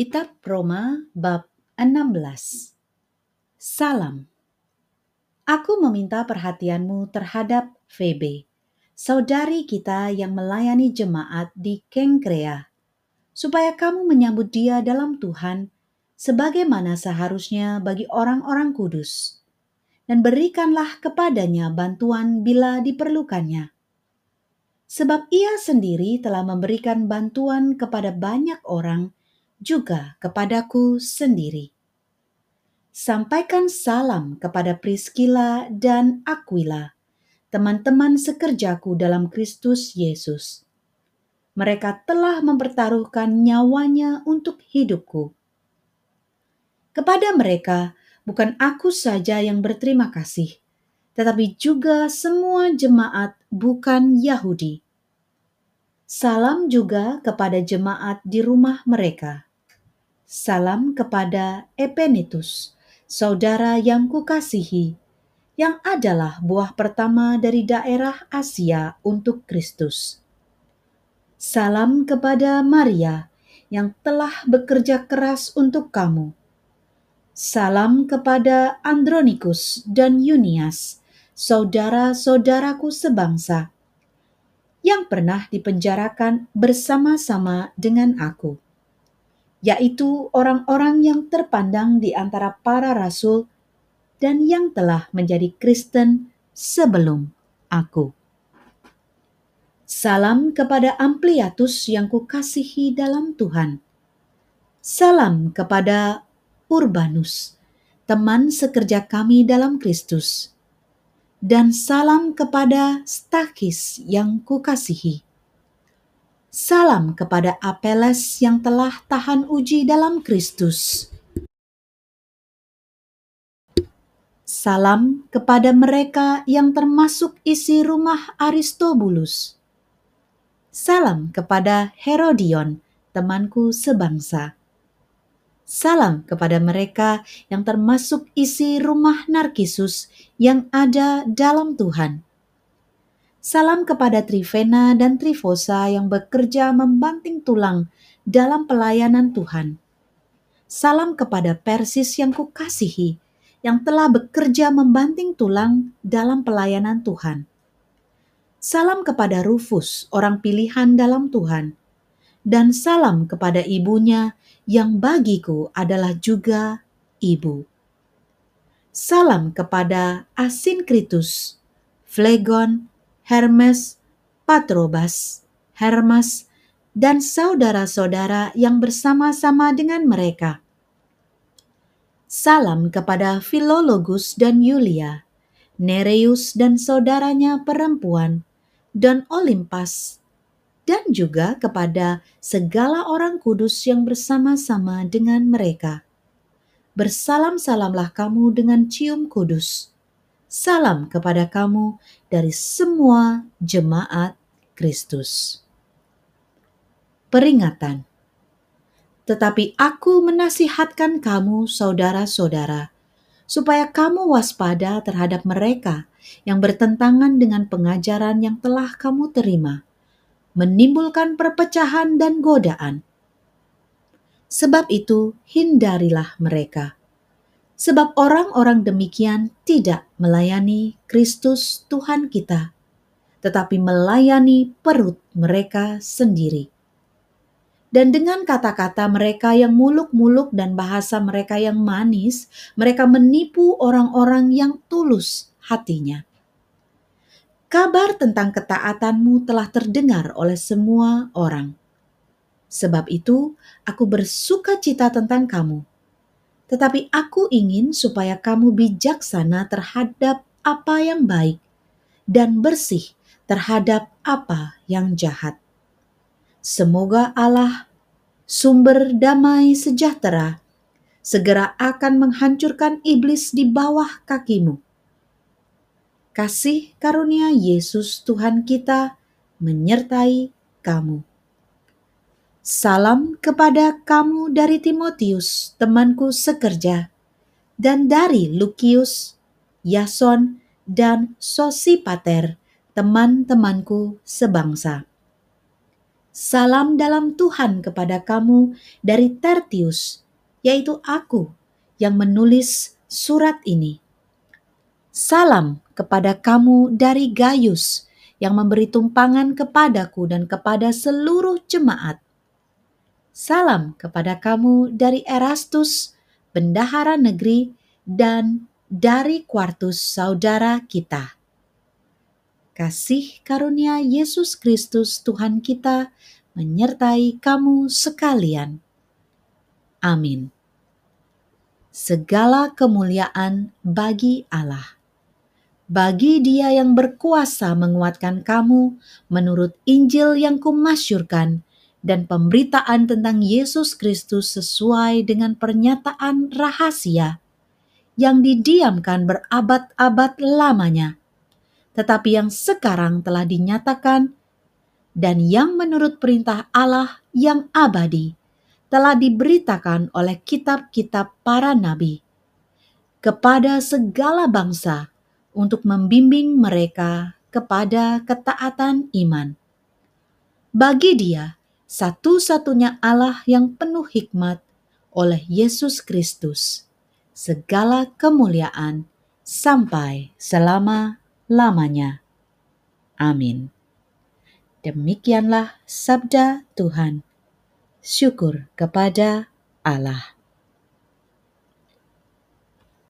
Kitab Roma bab 16 Salam Aku meminta perhatianmu terhadap Febe, saudari kita yang melayani jemaat di Kengkrea, supaya kamu menyambut dia dalam Tuhan sebagaimana seharusnya bagi orang-orang kudus, dan berikanlah kepadanya bantuan bila diperlukannya. Sebab ia sendiri telah memberikan bantuan kepada banyak orang juga kepadaku sendiri. Sampaikan salam kepada Priscilla dan Aquila, teman-teman sekerjaku dalam Kristus Yesus. Mereka telah mempertaruhkan nyawanya untuk hidupku. Kepada mereka, bukan aku saja yang berterima kasih, tetapi juga semua jemaat bukan Yahudi. Salam juga kepada jemaat di rumah mereka. Salam kepada Epenetus, saudara yang kukasihi, yang adalah buah pertama dari daerah Asia untuk Kristus. Salam kepada Maria yang telah bekerja keras untuk kamu. Salam kepada Andronikus dan Yunias, saudara-saudaraku sebangsa, yang pernah dipenjarakan bersama-sama dengan aku yaitu orang-orang yang terpandang di antara para rasul dan yang telah menjadi Kristen sebelum aku. Salam kepada Ampliatus yang kukasihi dalam Tuhan. Salam kepada Urbanus, teman sekerja kami dalam Kristus. Dan salam kepada Stakis yang kukasihi Salam kepada Apeles yang telah tahan uji dalam Kristus. Salam kepada mereka yang termasuk isi rumah Aristobulus. Salam kepada Herodion, temanku sebangsa. Salam kepada mereka yang termasuk isi rumah Narkisus yang ada dalam Tuhan Salam kepada Trivena dan Trifosa yang bekerja membanting tulang dalam pelayanan Tuhan. Salam kepada Persis yang kukasihi, yang telah bekerja membanting tulang dalam pelayanan Tuhan. Salam kepada Rufus, orang pilihan dalam Tuhan. Dan salam kepada ibunya yang bagiku adalah juga ibu. Salam kepada Asinkritus, Flegon, Hermes, Patrobas, Hermas, dan saudara-saudara yang bersama-sama dengan mereka. Salam kepada Philologus dan Yulia, Nereus dan saudaranya perempuan, dan Olimpas, dan juga kepada segala orang kudus yang bersama-sama dengan mereka. Bersalam-salamlah kamu dengan cium kudus. Salam kepada kamu dari semua jemaat Kristus. Peringatan. Tetapi aku menasihatkan kamu saudara-saudara, supaya kamu waspada terhadap mereka yang bertentangan dengan pengajaran yang telah kamu terima, menimbulkan perpecahan dan godaan. Sebab itu, hindarilah mereka sebab orang-orang demikian tidak melayani Kristus Tuhan kita, tetapi melayani perut mereka sendiri. Dan dengan kata-kata mereka yang muluk-muluk dan bahasa mereka yang manis, mereka menipu orang-orang yang tulus hatinya. Kabar tentang ketaatanmu telah terdengar oleh semua orang. Sebab itu, aku bersuka cita tentang kamu tetapi aku ingin supaya kamu bijaksana terhadap apa yang baik dan bersih terhadap apa yang jahat. Semoga Allah, sumber damai sejahtera, segera akan menghancurkan iblis di bawah kakimu. Kasih karunia Yesus Tuhan kita menyertai kamu. Salam kepada kamu dari Timotius, temanku sekerja, dan dari Lukius, Yason, dan Sosipater, teman-temanku sebangsa. Salam dalam Tuhan kepada kamu dari Tertius, yaitu aku yang menulis surat ini. Salam kepada kamu dari Gaius yang memberi tumpangan kepadaku dan kepada seluruh jemaat. Salam kepada kamu dari Erastus, bendahara negeri, dan dari Quartus saudara kita. Kasih karunia Yesus Kristus Tuhan kita menyertai kamu sekalian. Amin. Segala kemuliaan bagi Allah bagi dia yang berkuasa menguatkan kamu menurut Injil yang kumasyurkan dan pemberitaan tentang Yesus Kristus sesuai dengan pernyataan rahasia yang didiamkan berabad-abad lamanya, tetapi yang sekarang telah dinyatakan dan yang menurut perintah Allah yang abadi telah diberitakan oleh kitab-kitab para nabi kepada segala bangsa untuk membimbing mereka kepada ketaatan iman. Bagi dia, satu-satunya Allah yang penuh hikmat oleh Yesus Kristus, segala kemuliaan sampai selama-lamanya. Amin. Demikianlah sabda Tuhan. Syukur kepada Allah.